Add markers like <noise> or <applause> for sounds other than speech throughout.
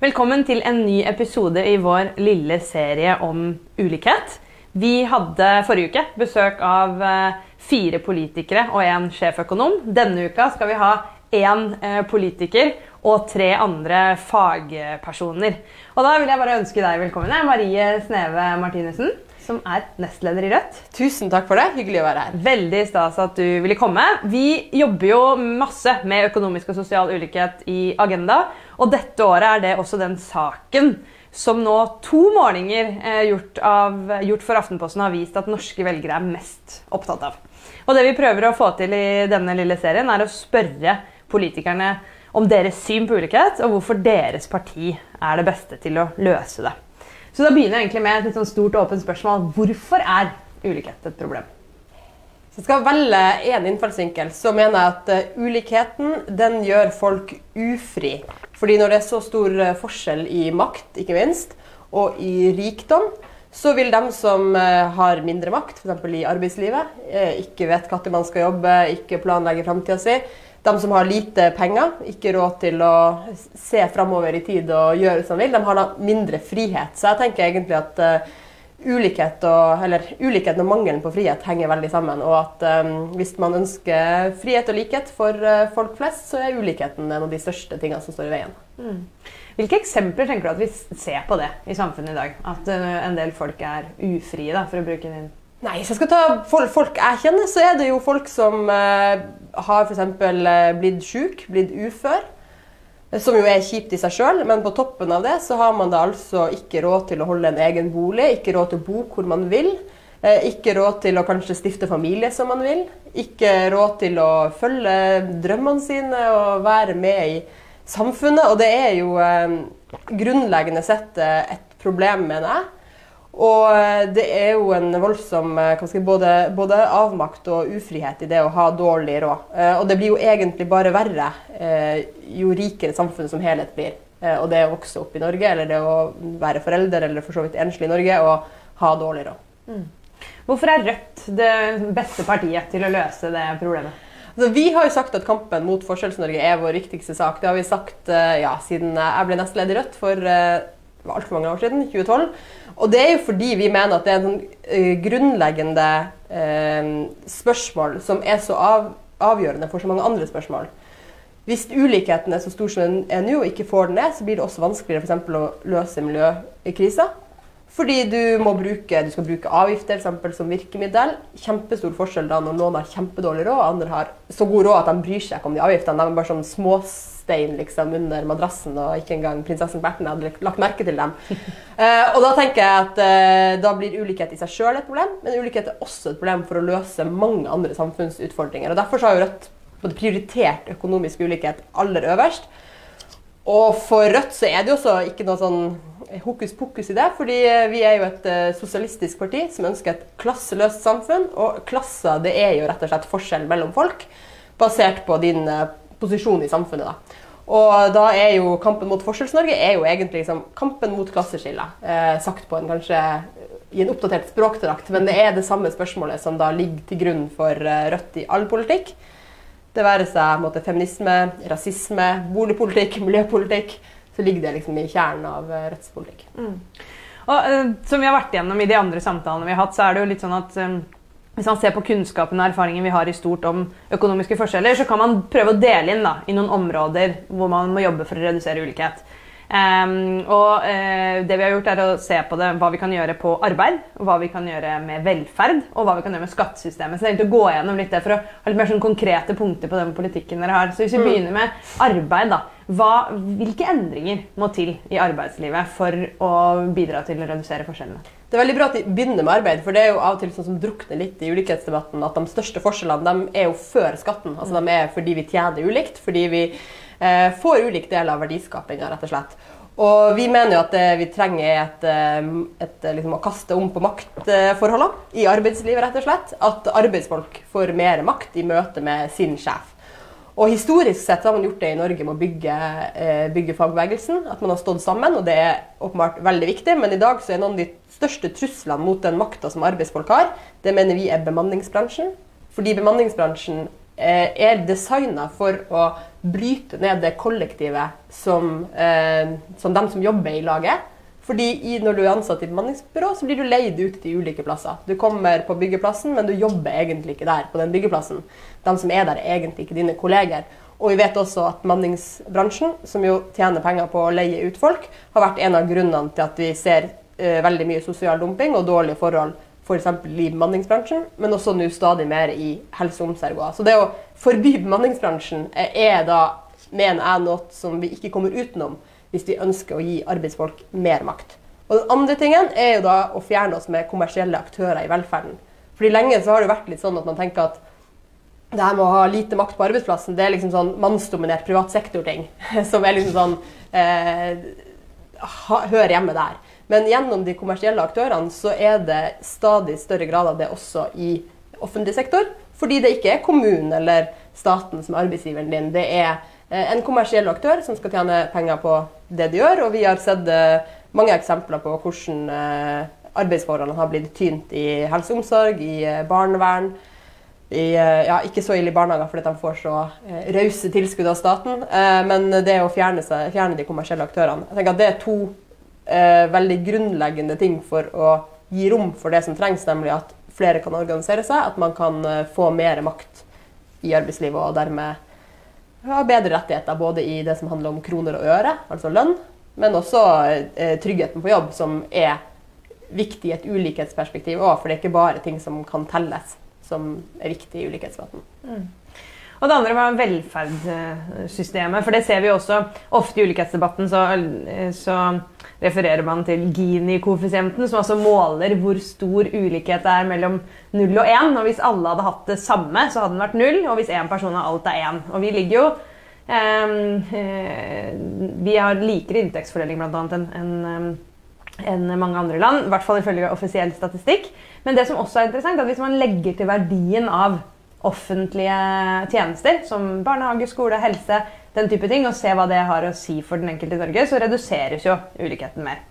Velkommen til en ny episode i vår lille serie om ulikhet. Vi hadde forrige uke besøk av eh, fire politikere og en sjeføkonom. Denne uka skal vi ha én eh, politiker og tre andre fagpersoner. Og da vil jeg bare ønske deg velkommen, Marie Sneve Martinussen, som er nestleder i Rødt. Tusen takk for det. Hyggelig å være her. Veldig stas at du ville komme. Vi jobber jo masse med økonomisk og sosial ulikhet i Agenda. Og dette året er det også den saken som nå to målinger eh, gjort, av, gjort, for Aftenposten har vist at norske velgere er mest opptatt av. Og det vi prøver å få til i denne lille serien, er å spørre politikerne om deres syn på ulikhet, og hvorfor deres parti er det beste til å løse det. Så da begynner jeg egentlig med et litt sånn stort åpent spørsmål. Hvorfor er ulikhet et problem? Hvis jeg skal velge én innfallsvinkel, så mener jeg at uh, ulikheten den gjør folk ufri. Fordi når det er så stor uh, forskjell i makt, ikke minst, og i rikdom, så vil de som uh, har mindre makt, f.eks. i arbeidslivet, ikke vet når man skal jobbe, ikke planlegge framtida si, de som har lite penger, ikke råd til å se framover i tid og gjøre som de vil, de har da mindre frihet. Så jeg tenker egentlig at ulikhet og, eller, ulikheten og mangelen på frihet henger veldig sammen. Og at um, hvis man ønsker frihet og likhet for uh, folk flest, så er ulikheten en av de største tingene som står i veien. Mm. Hvilke eksempler tenker du at vi ser på det i samfunnet i dag? At uh, en del folk er ufrie, da, for å bruke din Nei, Hvis jeg skal ta folk, jeg kjenner, så er det jo folk som uh, har f.eks. Blitt syk, blitt ufør. Som jo er kjipt i seg sjøl, men på toppen av det så har man da altså ikke råd til å holde en egen bolig, ikke råd til å bo hvor man vil. Eh, ikke råd til å kanskje stifte familie som man vil. Ikke råd til å følge drømmene sine og være med i samfunnet. Og det er jo eh, grunnleggende sett eh, et problem, mener jeg. Og eh, det er jo en voldsom eh, si, både, både, avmakt og ufrihet i det å ha dårlig råd. Eh, og det blir jo egentlig bare verre jo rikere samfunnet som helhet blir. Og det å vokse opp i Norge, eller det å være forelder eller for så vidt enslig i Norge, og ha dårlig råd. Mm. Hvorfor er Rødt det beste partiet til å løse det problemet? Altså, vi har jo sagt at kampen mot Forskjells-Norge er vår viktigste sak. Det har vi sagt ja, siden jeg ble nestleder i Rødt for altfor mange år siden, 2012. Og det er jo fordi vi mener at det er en uh, grunnleggende uh, spørsmål som er så av, avgjørende for så mange andre spørsmål. Hvis ulikheten er så stor som den er nå, og ikke får den ned, så blir det også vanskeligere for å løse miljøkrisa. Fordi du, må bruke, du skal bruke avgifter eksempel, som virkemiddel. Kjempestor forskjell da når noen har kjempedårlig råd, og andre har så god råd at de bryr seg ikke om de avgiftene. De er bare sånn småstein liksom, under madrassen, og ikke engang prinsessen Berten hadde lagt merke til dem. uh, <laughs> og da tenker jeg at uh, da blir ulikhet i seg sjøl et problem, men ulikhet er også et problem for å løse mange andre samfunnsutfordringer. Og Derfor har jo Rødt både prioritert økonomisk ulikhet aller øverst. Og for Rødt så er det jo også ikke noe sånn hokus pokus i det. fordi vi er jo et uh, sosialistisk parti som ønsker et klasseløst samfunn. Og klasser det er jo rett og slett forskjell mellom folk, basert på din uh, posisjon i samfunnet. da. Og da er jo kampen mot Forskjells-Norge er jo egentlig liksom kampen mot klasseskiller. Eh, sagt på en kanskje i en oppdatert språkdrakt, men det er det samme spørsmålet som da ligger til grunn for Rødt i all politikk. Det være seg feminisme, rasisme, boligpolitikk, miljøpolitikk så ligger det liksom i kjernen av Rødts rettspolitikk. Mm. Og, uh, som vi har vært igjennom i de andre samtalene vi har hatt, så er det jo litt sånn at um, hvis man ser på kunnskapen og erfaringen vi har i stort om økonomiske forskjeller, så kan man prøve å dele inn da, i noen områder hvor man må jobbe for å redusere ulikhet. Um, og uh, det vi har gjort er å se på det, hva vi kan gjøre på arbeid, hva vi kan gjøre med velferd, og hva vi kan gjøre med skattesystemet. Så det er egentlig å gå gjennom litt det for å ha litt mer sånn konkrete punkter på den politikken dere har. Så hvis vi mm. begynner med arbeid, da. Hva, hvilke endringer må til i arbeidslivet for å bidra til å redusere forskjellene? Det er veldig bra at de begynner med arbeid, for det er jo av og til sånn som drukner litt i ulikhetsdebatten at de største forskjellene de er jo før skatten. Altså De er fordi vi tjener ulikt, fordi vi får ulik del av verdiskapinga, rett og slett. Og vi mener jo at det vi trenger er et, eh, et, eh, liksom, å kaste om på maktforholdene i arbeidslivet, rett og slett. At arbeidsfolk får mer makt i møte med sin sjef. Og Historisk sett har man gjort det i Norge med å bygge, eh, bygge fagbevegelsen. At man har stått sammen, og det er åpenbart veldig viktig. Men i dag så er noen av de største truslene mot den makta som arbeidsfolk har, det mener vi er bemanningsbransjen. Fordi bemanningsbransjen eh, er designa for å bryte ned det kollektivet som, eh, som de som jobber i laget. Fordi i, når du er ansatt i bemanningsbyrå, så blir du leid ut til ulike plasser. Du kommer på byggeplassen, men du jobber egentlig ikke der. på den byggeplassen. De som er der, er egentlig ikke dine kolleger. Og vi vet også at bemanningsbransjen, som jo tjener penger på å leie ut folk, har vært en av grunnene til at vi ser eh, veldig mye sosial dumping og dårlige forhold f.eks. I bemanningsbransjen, men også nå stadig mer i helse og omsorg. Så det å forby bemanningsbransjen er da, mener jeg, noe som vi ikke kommer utenom hvis vi ønsker å gi arbeidsfolk mer makt. Og Den andre tingen er jo da å fjerne oss med kommersielle aktører i velferden. Fordi Lenge så har det vært litt sånn at man tenker at det her med å ha lite makt på arbeidsplassen, det er liksom sånn mannsdominert privat sektor-ting. <laughs> Som er liksom sånn eh, Hører hjemme der. Men gjennom de kommersielle aktørene så er det stadig større grad av det også i offentlig sektor. Fordi det ikke er kommunen eller staten som er arbeidsgiveren din. Det er eh, en kommersiell aktør som skal tjene penger på det de gjør. Og vi har sett eh, mange eksempler på hvordan eh, arbeidsforholdene har blitt tynt i helse og omsorg, i barnevern. I, ja, ikke så ille i barnehager fordi de får så eh, rause tilskudd av staten. Eh, men det å fjerne, seg, fjerne, de kommersielle aktørene jeg tenker at Det er to eh, veldig grunnleggende ting for å gi rom for det som trengs, nemlig at flere kan organisere seg, at man kan få mer makt i arbeidslivet og dermed ha bedre rettigheter både i det som handler om kroner og øre, altså lønn, men også eh, tryggheten på jobb, som er viktig i et ulikhetsperspektiv òg. For det er ikke bare ting som kan telles, som er viktig i ulikhetsdebatten. Mm. Og det andre var velferdssystemet. For det ser vi også ofte i ulikhetsdebatten. Så, så refererer man til Gini-koeffisienten, som altså måler hvor stor ulikhet det er mellom 0 og 1. Og hvis alle hadde hatt det samme, så hadde den vært 0. Og hvis én person har alt, er 1. Og vi ligger jo eh, Vi har likere inntektsfordeling bl.a. enn en, enn mange andre land. I hvert fall ifølge offisiell statistikk. Men det som også er interessant, er at hvis man legger til verdien av offentlige tjenester, som barnehage, skole, helse, den type ting, og se hva det har å si for den enkelte i Norge, så reduseres jo ulikheten mer.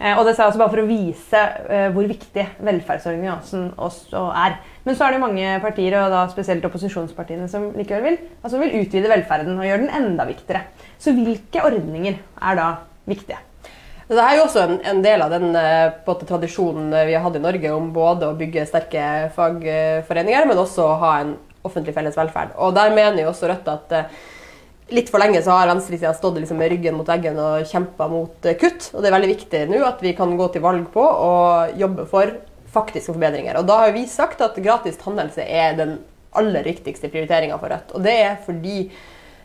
Eh, og det sa jeg også bare for å vise eh, hvor viktig velferdsordningen også er. Men så er det mange partier, og da spesielt opposisjonspartiene, som likevel vil, altså vil utvide velferden og gjøre den enda viktigere. Så hvilke ordninger er da viktige? Det er jo også en, en del av den måte, tradisjonen vi har hatt i Norge om både å bygge sterke fagforeninger, men også å ha en offentlig felles velferd. Og Der mener jo også Rødt at eh, litt for lenge så har venstresida stått liksom med ryggen mot veggen og kjempa mot eh, kutt. Og det er veldig viktig nå at vi kan gå til valg på å jobbe for faktiske forbedringer. Og da har vi sagt at gratis tannhelse er den aller viktigste prioriteringa for Rødt. Og det er fordi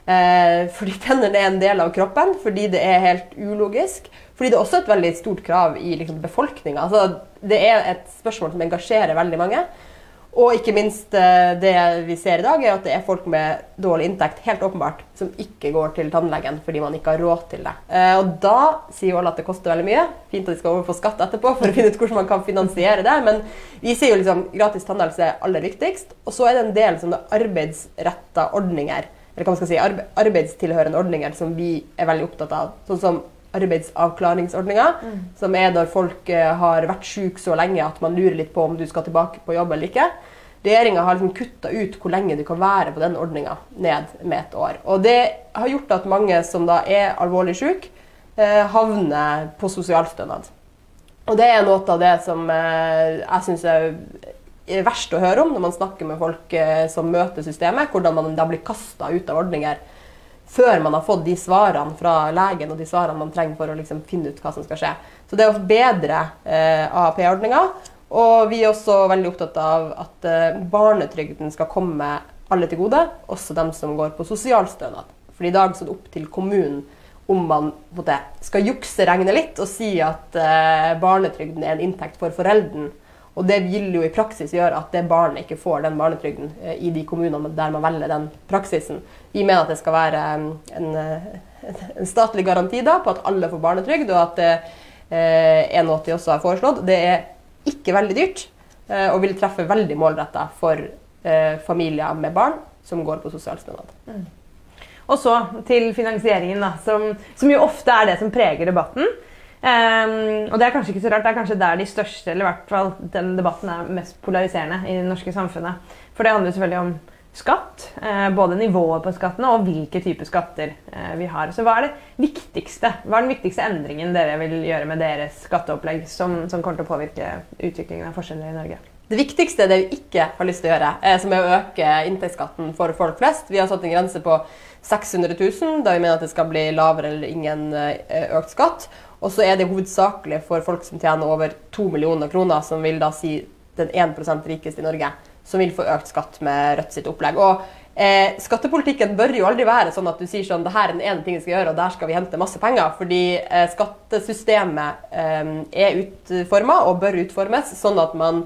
Eh, fordi tennene er en del av kroppen, fordi det er helt ulogisk. Fordi det er også et veldig stort krav i liksom, befolkninga. Altså, det er et spørsmål som engasjerer veldig mange. Og ikke minst eh, det vi ser i dag, er at det er folk med dårlig inntekt helt åpenbart, som ikke går til tannlegen fordi man ikke har råd til det. Eh, og da sier alle at det koster veldig mye. Fint at de skal over på skatt etterpå for å finne ut hvordan man kan finansiere det. Men vi sier jo liksom gratis tannhelse er aller viktigst. Og så er det en del sånne arbeidsretta ordninger eller hva man skal si, arbeidstilhørende ordninger som vi er veldig opptatt av. Sånn som arbeidsavklaringsordninga, mm. som er når folk eh, har vært syke så lenge at man lurer litt på om du skal tilbake på jobb eller ikke. Regjeringa har liksom kutta ut hvor lenge du kan være på den ordninga, ned med et år. Og det har gjort at mange som da er alvorlig syke, eh, havner på sosialstønad. Og det er noe av det som eh, jeg syns er verst å høre om når man snakker med folk eh, som møter systemet. Hvordan man da blir kasta ut av ordninger før man har fått de svarene fra legen og de svarene man trenger for å liksom finne ut hva som skal skje. Så det er å bedre eh, AAP-ordninga. Og vi er også veldig opptatt av at eh, barnetrygden skal komme alle til gode, også dem som går på sosialstønad. For i dag er det opp til kommunen om man måte, skal jukseregne litt og si at eh, barnetrygden er en inntekt for foreldrene og det vil jo i praksis gjøre at det barnet ikke får den barnetrygden eh, i de kommunene der man velger den praksisen. Vi mener at det skal være mm, en, eh, <laughs> en statlig garanti da, på at alle får barnetrygd, og at eh, er noe de også har foreslått. Det er ikke veldig dyrt og vil treffe veldig målretta for familier med barn som går på sosialstønad. Mm. Og så til finansieringen, da, som, som jo ofte er det som preger debatten. Um, og det er kanskje ikke så rart. Det er kanskje der de største, eller i hvert fall den debatten er mest polariserende i det norske samfunnet. For det handler selvfølgelig om skatt. Eh, både nivået på skattene og hvilke typer skatter eh, vi har. Så hva er det viktigste? Hva er den viktigste endringen dere vil gjøre med deres skatteopplegg som, som kommer til å påvirke utviklingen av forskjeller i Norge? Det viktigste det vi ikke har lyst til å gjøre, er som er å øke inntektsskatten for folk flest. Vi har satt en grense på 600 000, da vi mener at det skal bli lavere eller ingen eh, økt skatt. Og så er det hovedsakelig for folk som tjener over 2 millioner kroner, som vil da si den 1% rikeste i Norge som vil få økt skatt med Rødt sitt opplegg. Og eh, Skattepolitikken bør jo aldri være sånn at du sier sånn det her er den ene tingen vi skal gjøre, og der skal vi hente masse penger. Fordi eh, skattesystemet eh, er utforma og bør utformes sånn at man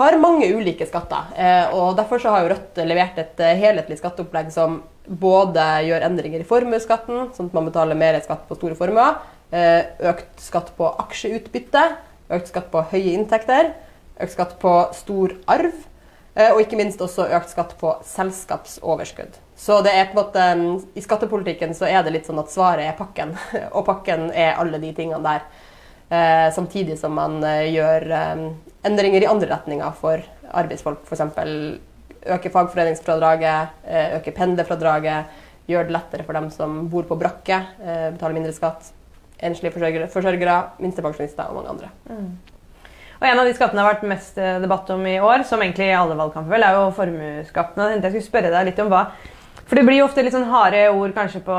har mange ulike skatter. Eh, og Derfor så har jo Rødt levert et eh, helhetlig skatteopplegg som både gjør endringer i formuesskatten, sånn at man betaler mer skatt på store formuer, økt skatt på aksjeutbytte, økt skatt på høye inntekter, økt skatt på stor arv, Eh, og ikke minst også økt skatt på selskapsoverskudd. Så det er på en måte, mm, I skattepolitikken så er det litt sånn at svaret er pakken. <laughs> Og pakken er alle de tingene der. Eh, samtidig som man eh, gjør eh, endringer i andre retninger for arbeidsfolk. F.eks. øke fagforeningsfradraget, eh, øke pendlerfradraget. Gjøre det lettere for dem som bor på brakke, betale mindre skatt. Enslige forsørgere, forsørgere minstepensjonister og mange andre. Mm. Og En av de skattene det har vært mest eh, debatt om i år, som egentlig i alle valgkamper, vel, er jo formuesskatten. Jeg tenkte jeg skulle spørre deg litt om hva For det blir jo ofte litt sånn harde ord kanskje på,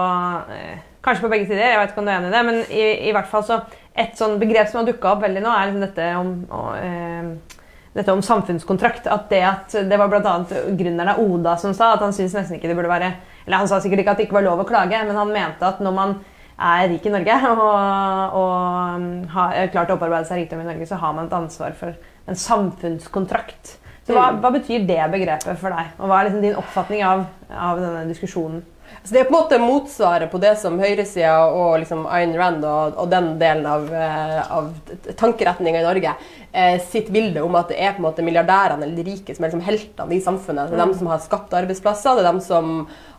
eh, kanskje på begge sider. Jeg vet ikke om du er enig i det, men i, i hvert fall så Et sånn begrep som har dukka opp veldig nå, er liksom dette om og, eh, dette om samfunnskontrakt. At det at det var bl.a. gründeren av Oda som sa at han syntes nesten ikke det burde være Eller han sa sikkert ikke at det ikke var lov å klage, men han mente at når man er rik i Norge <laughs> og, og um, har klart å opparbeide seg rikdom i Norge, så har man et ansvar for en samfunnskontrakt. Så hva, mm. hva betyr det begrepet for deg? Og hva er liksom din oppfatning av, av denne diskusjonen? Så Det er på en måte motsvaret på det som høyresida og liksom Ayn Rand og, og den delen av, eh, av tankeretninga i Norge eh, sitt bilde om at det er på en måte milliardærene eller de rike som er liksom heltene i samfunnet. Det er mm. dem som har skapt arbeidsplasser, det er dem som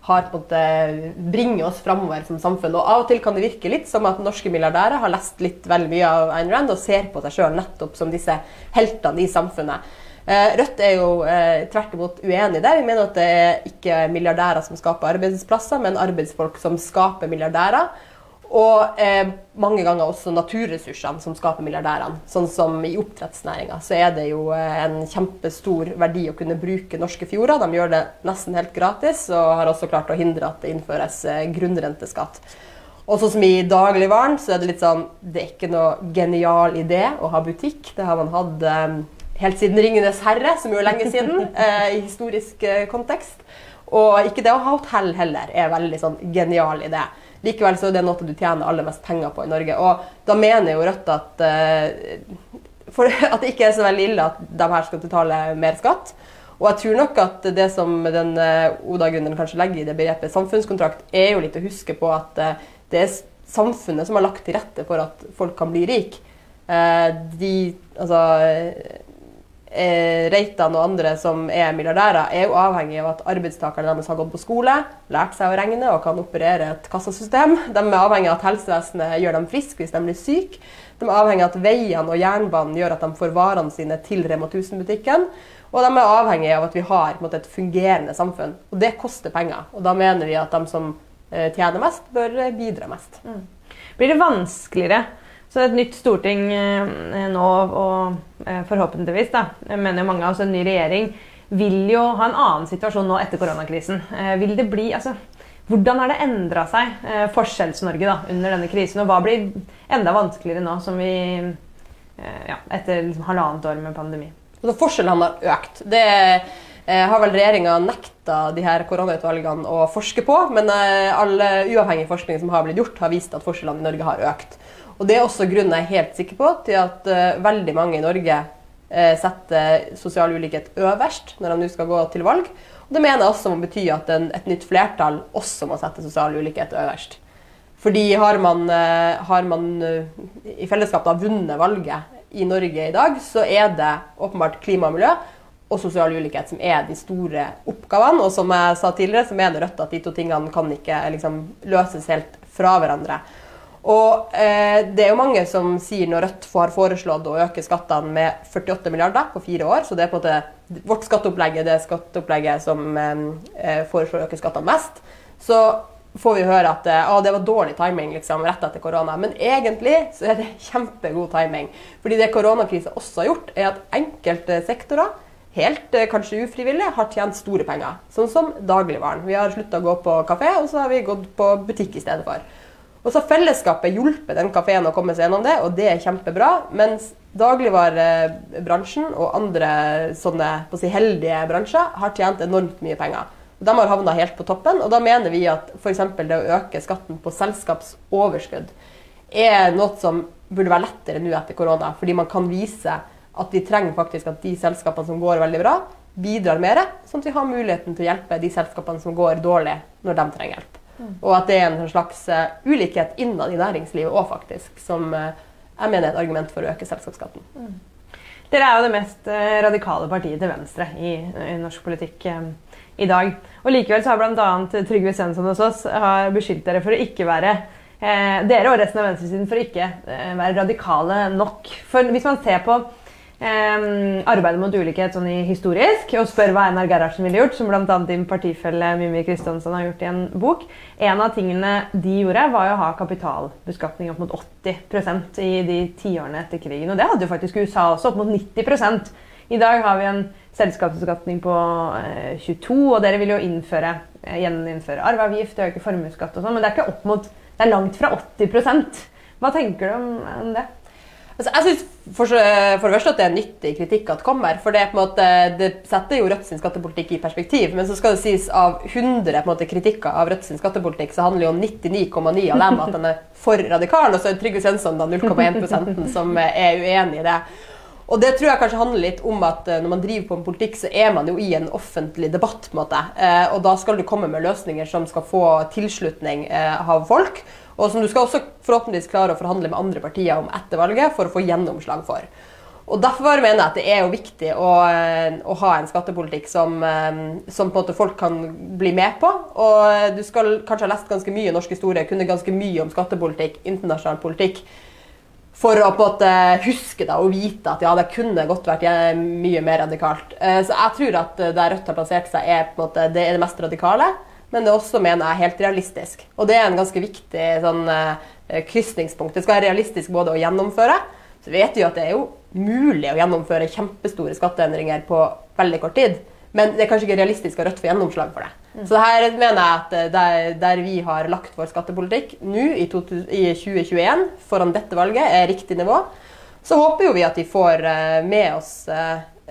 har på en måte bringer oss framover som samfunn. Og Av og til kan det virke litt som at norske milliardærer har lest litt veldig mye av Ayn Rand og ser på seg sjøl nettopp som disse heltene i samfunnet. Eh, Rødt er jo eh, tvert imot uenig i det. Vi mener at det er ikke milliardærer som skaper arbeidsplasser, men arbeidsfolk som skaper milliardærer. Og eh, mange ganger også naturressursene som skaper milliardærene. Sånn som i oppdrettsnæringa så er det jo eh, en kjempestor verdi å kunne bruke norske fjorder. De gjør det nesten helt gratis, og har også klart å hindre at det innføres grunnrenteskatt. Og sånn som i dagligvaren, så er det litt sånn Det er ikke noe genial idé å ha butikk. Det har man hatt eh, helt siden 'Ringenes herre', som jo er lenge siden, <laughs> eh, i historisk eh, kontekst. Og ikke det å ha hotell heller er veldig sånn genial idé. Likevel så er det noe du tjener aller mest penger på i Norge. Og da mener jo Rødt at, eh, for, <laughs> at det ikke er så veldig ille at de her skal betale mer skatt. Og jeg tror nok at det som den uh, Oda-gründeren kanskje legger i det begrepet samfunnskontrakt, er jo litt å huske på at uh, det er samfunnet som har lagt til rette for at folk kan bli rike. de, altså eh, Reitan og andre som er milliardærer, er jo avhengig av at arbeidstakerne deres har gått på skole, lært seg å regne og kan operere et kassasystem. De er avhengig av at helsevesenet gjør dem friske hvis de blir syke. De er avhengig av at veiene og jernbanen gjør at de får varene sine til Rema 1000-butikken. Og de er avhengig av at vi har måte, et fungerende samfunn. Og det koster penger. Og da mener vi at de som eh, tjener mest, bør bidra mest. Mm. Blir det vanskeligere så et nytt storting eh, nå, og eh, forhåpentligvis, da, mener mange av oss, en ny regjering, vil jo ha en annen situasjon nå etter koronakrisen. Eh, vil det bli, altså, hvordan har det endra seg, Forskjells-Norge, da, under denne krisen? Og hva blir enda vanskeligere nå, som vi ja, etter liksom, halvannet år med pandemi? Altså, forskjellene har økt. Det har vel regjeringa nekta de her koronautvalgene å forske på, men all uavhengig forskning som har blitt gjort, har vist at forskjellene i Norge har økt. Og Det er også grunnen jeg er helt sikker på til at uh, veldig mange i Norge uh, setter sosial ulikhet øverst når de nå skal gå til valg. Og Det mener jeg også må bety at en, et nytt flertall også må sette sosial ulikhet øverst. Fordi har man, uh, har man i fellesskap da vunnet valget i Norge i dag, så er det åpenbart klima og miljø og sosial ulikhet som er de store oppgavene. Og som jeg sa tidligere, så mener Rødt at de to tingene kan ikke liksom, løses helt fra hverandre. Og eh, det er jo mange som sier når Rødt har foreslått å øke skattene med 48 milliarder på fire år, så det er på en måte vårt skatteopplegg er det skatteopplegget som eh, foreslår å øke skattene mest, så får vi høre at eh, det var dårlig timing liksom, rett etter korona. Men egentlig så er det kjempegod timing. Fordi det koronakrisa også har gjort, er at enkelte sektorer helt eh, kanskje ufrivillig har tjent store penger. Sånn som dagligvaren. Vi har slutta å gå på kafé, og så har vi gått på butikk i stedet for. Og så har fellesskapet hjulpet den kafeen å komme seg gjennom det, og det er kjempebra. Mens dagligvarebransjen og andre sånne si, heldige bransjer har tjent enormt mye penger. De har havna helt på toppen, og da mener vi at f.eks. det å øke skatten på selskapsoverskudd er noe som burde være lettere nå etter korona, fordi man kan vise at vi trenger faktisk at de selskapene som går veldig bra, bidrar mer, sånn at vi har muligheten til å hjelpe de selskapene som går dårlig, når de trenger hjelp. Og at det er en slags uh, ulikhet innad i næringslivet òg, faktisk, som uh, jeg mener er et argument for å øke selskapsskatten. Dere er jo det mest uh, radikale partiet til venstre i, i norsk politikk i dag. Og Likevel så har bl.a. Trygve Svensson hos oss har beskyldt dere for å ikke være dere og resten av venstresiden for å ikke være radikale nok. For hvis man ser på Um, arbeidet mot ulikhet sånn historisk, og spør hva Einar Gerhardsen ville gjort, som bl.a. din partifelle Mimmi Kristiansen har gjort i en bok. En av tingene de gjorde, var å ha kapitalbeskatning opp mot 80% i de tiårene etter krigen. Og det hadde jo faktisk USA også, opp mot 90 I dag har vi en selskapsbeskatning på eh, 22 og dere vil jo innføre, eh, gjeninnføre arveavgift, øke formuesskatt og sånn, men det er ikke opp mot Det er langt fra 80 Hva tenker du om det? Altså, jeg synes for, for, det første at det er nyttig kritikk at kommer. For det, måte, det setter jo Rødt sin skattepolitikk i perspektiv. Men så skal det sies av 100 måte, kritikker av Rødt sin skattepolitikk, så handler jo 99,9 av dem at den er for radikal. Og så er Trygve Svensson 0,1% som er uenig i det. Og det tror jeg kanskje handler litt om at eh, når man driver på en politikk, så er man jo i en offentlig debatt. på en måte. Eh, og da skal du komme med løsninger som skal få tilslutning eh, av folk og som du skal også forhåpentligvis klare å forhandle med andre partier om etter valget for å få gjennomslag for. Og Derfor mener jeg at det er jo viktig å, eh, å ha en skattepolitikk som, eh, som, på en måte folk kan bli med på. Og Du skal kanskje ha lest ganske mye norsk historie, kunne ganske mye om skattepolitikk, internasjonal politikk, for å på en måte huske det og vite at ja, det kunne godt vært mye mer radikalt. Eh, så jeg tror at der Rødt har plassert seg, er på en måte, det er det mest radikale men det også mener jeg er helt realistisk. Og det er en ganske viktig sånn, uh, krysningspunkt. Det skal være realistisk både å gjennomføre Så vet vi jo at det er jo mulig å gjennomføre kjempestore skatteendringer på veldig kort tid. Men det er kanskje ikke realistisk å Rødt få gjennomslag for det. Mm. Så her mener jeg at eh, der, der, vi har lagt vår skattepolitikk nå i, i 2021 foran dette valget, er riktig nivå. Så håper jo vi at de får uh, med oss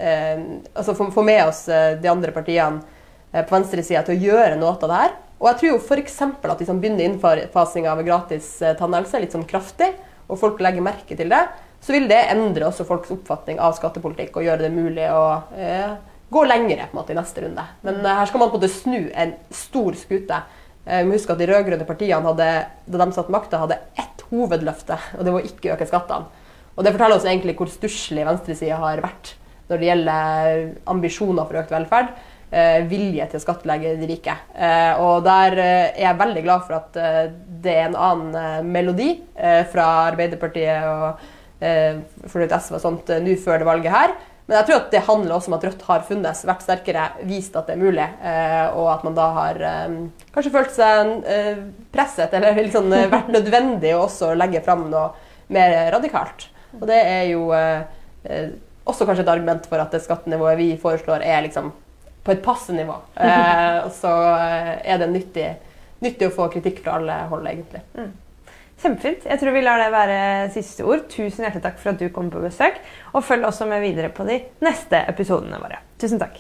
altså får med oss de andre partiene Eh, på venstresida til å gjøre noe av det her. Og jeg tror jo f.eks. at de som begynner innfasinga av gratis eh, tannhelse litt sånn kraftig, og folk legger merke til det, så vil det endre også folks oppfatning av skattepolitikk og gjøre det mulig å eh, gå lengre på en måte i neste runde. Men eh, her skal man på en måte snu en stor skute. Vi må huske at De rød-grønne partiene hadde, da de satt makta, hadde ett hovedløfte, og det var å ikke øke skattene. Og Det forteller oss egentlig hvor stusslig venstresida har vært når det gjelder ambisjoner for økt velferd eh, vilje til å skattlegge de rike. Eh, og der eh, er jeg veldig glad for at eh, det er en annen eh, melodi eh, fra Arbeiderpartiet og for SV og sånt nå før det valget her. Men jeg tror at det handler også om at Rødt har funnes, vært sterkere, vist at det er mulig. og at man da har kanskje følt seg presset, eller liksom vært nødvendig å også legge fram noe mer radikalt. Og det er jo også kanskje et argument for at det skattenivået vi foreslår, er liksom på et passe nivå. Eh, så eh, er det nyttig, nyttig, å få kritikk fra alle hold, egentlig. Mm. Kjempefint. Jeg tror vi lar det være siste ord. Tusen hjertelig takk for at du kom på besøk. Og følg også med videre på de neste episodene våre. Tusen takk.